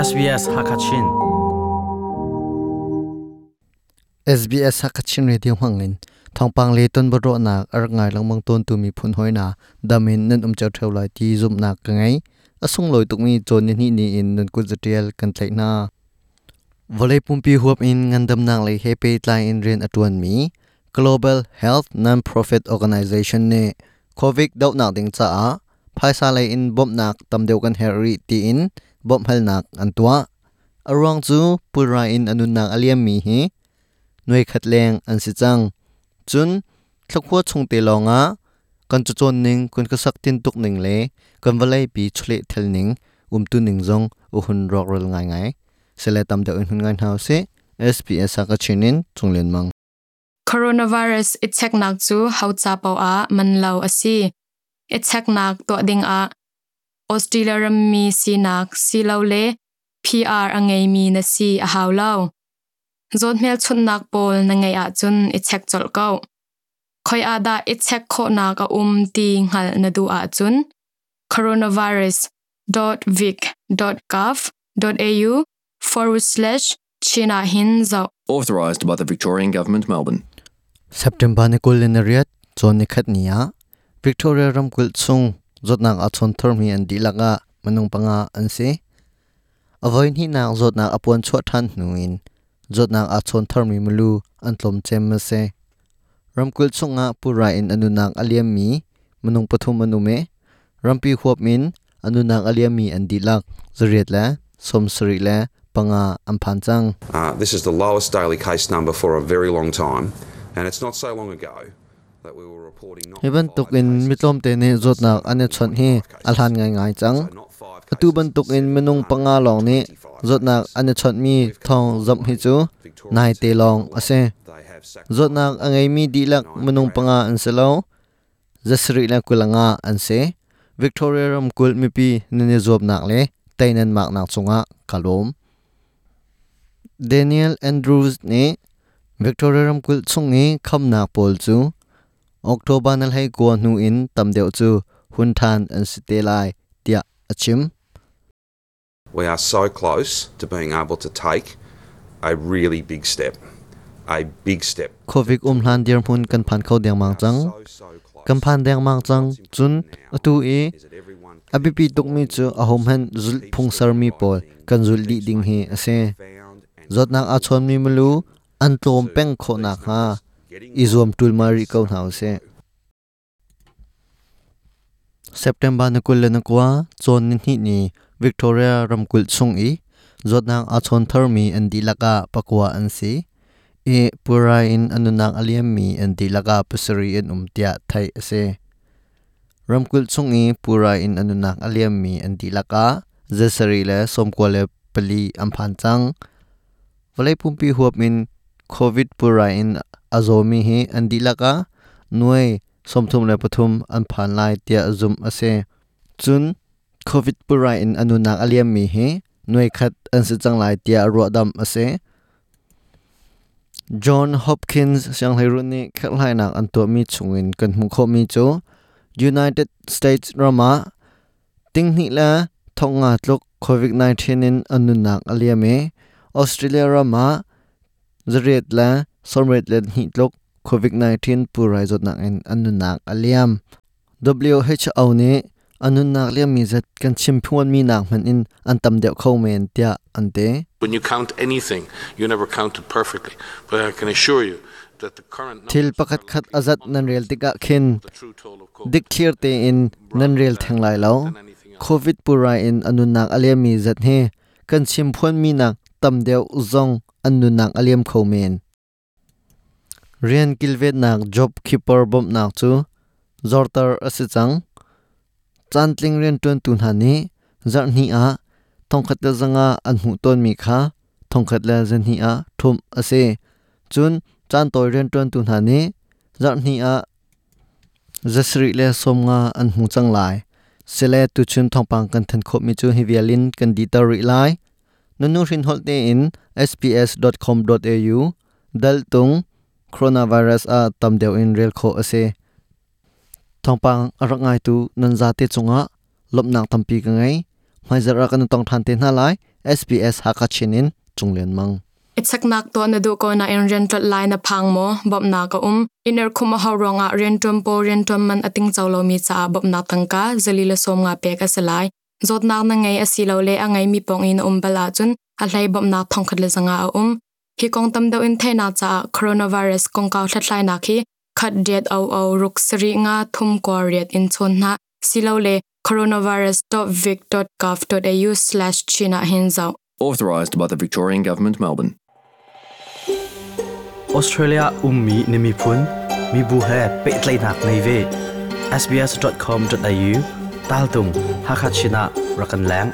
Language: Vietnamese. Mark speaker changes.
Speaker 1: SBS Hakachin.
Speaker 2: SBS Hakachin Radio Hangin thongpang le ton boro na ar ngai langmang ton tu mi phun hoina damin nan um chau theu lai ti zum na ka ngai asung loi tuk mi chon ni ni in nan ku zatial kan tlai na volei pumpi huap in ngandam nang le hepe tlai in ren atuan mi Global Health Non-Profit Organization ne COVID dau nak ding cha a phaisa lai in bom nak tam deu kan heri ti in bom hal nak an tua. Arong chu pura in anun nak aliam mi hi. Noi khat leng an si chang. Chun thlakwa chung te longa kan chu chon ning, kun ka sak tin tuk ning le. Kan walai pi chle thel ning. Um tu ning zong, u hun rok rol ngai ngai. Sele tam deu in hun ngai hau se SPS ka chinin chunglen mang.
Speaker 3: Coronavirus ichek nak chu haucha pau a man lau asi ichek nak to ding a australia ram mi si nak si lo le pr angai mi na si a haw lo. Zot mel chun nak pol na ngai a chun ichek chol ko. Khoi ada ichek kho na ka um ti ngal na du a chun. coronavirus.vic.gov.au forward slash china hin zo
Speaker 4: Authorised by the Victorian Government, Melbourne.
Speaker 2: September ne kul in riat chon ni khat nia Victoria ram kul chung zot nak a chon thor mi an di laka manung panga an se avoin hi nak zot nak apon chwa than nuin zot nak a chon thor mi mulu an tlom chem ma se ram kul chunga pura in anu nak aliam mi manung pathum manu me rampi khop min anu nak aliam mi an di lak zuriat la som sri la panga amphan chang
Speaker 5: this is the lowest daily case number for a very long time, and it's not so long ago
Speaker 2: Heban tuk in mitlom te ne zot nak ane chon hi alhan ngai ngai chang atu ban tuk in menung panga long ni zot nak ane chon mi thong zam hi chu nai te long ase zot nak angai mi di lak menung panga an selo zasri la kulanga an se. Victoria ram kul mi pi ne ne zob nak le tainan mak nak chunga kalom daniel andrews ne victoria ram kul chungi kham nak pol chu october nal hai ko nu in tam deu chu hun than an site lai tia achim.
Speaker 5: We are so close to being able to take a really big step. A big step.
Speaker 2: covid um hlan dir mun kan phan khau deng mang chang. kan phan deng mang chang chun atu e abipi tuk mi chu ahom han zul phung sar mi pol kan zul di ding hi ase
Speaker 5: found and
Speaker 2: zot nak a chon mi mulu an tlom peng kho nak ha izom tul mari kau nau se september na kul na kwa chon ni hi ni victoria ramkul chung i zot nak a chon thar mi an di laka pakwa an si e pura in anunak aliam mi an di laka pasari in umtia thai ase ramkul chung i pura in anunak aliam mi an di laka zasari le somkwale pali amphan chang valai pumpi huap min covid pura in azomi hi andilaka nuai somthum le pathum an phan lai tia zum ase chun covid pura in anunak aliam mi hi. Nuai khat an se chang lai tia ro dam ase John Hopkins siang lai ru ni khal lai nak an to mi chungin kan mu kho mi chu. United States Rama. Ting ni la thonga tlok covid 19 in anunak aliame Australia Rama. Zret la somret le ni tlok covid 19 purai zot nak in anunak aliam. WHO ni anunak liam mi zat kan chim phuan mi nak man in an tam deuh kho men tia ante
Speaker 6: When you count anything, you never count it perfectly. But I can assure you
Speaker 2: thil pakhat khat azat nan rel tika khin dik clear te in nan rel thang lai lo covid pura in anunak aliam mi zat he. Kan chim phuan mi nak tam deuh zong anunak aliam kho men rian kilvet nak job keeper bom nak chu zortar ase chang chantling rian tun tun hani zar ni a thongkhat la zanga an hu ton mi kha thongkhat la zan hi a thum ase chun chan toy rian tun tun hani zar ni a zasri le somnga an hu chang lai sele tu chun thongpang kan than khop mi chu hi vialin kan di tar ri lai nunu rin holte in sps.com.au dal tung coronavirus, a tamdeu in rel kho ase thongpang arangai tu nan te chunga lopnak tampi ka ngai. Mai zara kan tong than te na lai SBS Hakachinin chunglen mang.
Speaker 3: Ichak nak to na du ko na in rental line na phang mo bob na ka um. Iner khuma ha ronga rentum po rentum man ating chawlo mi cha bob na tangka zalila som nga pe ka salai zot na na ngai asilo le angai mi pong in um bala chun, a hlai bob na thong khat le zanga a um. Hi kong tam do in the na cha coronavirus kong ka thlai na khi khat det au au ruk sri nga thum ko riat in chon na silo le coronavirus.vic.gov.au/china hinzau
Speaker 4: Authorised by the Victorian Government, Melbourne.
Speaker 1: Australia ummi nimi phun mi bu he pe tlai nak nei ve sbs.com.au tal tum hakachina rakan lang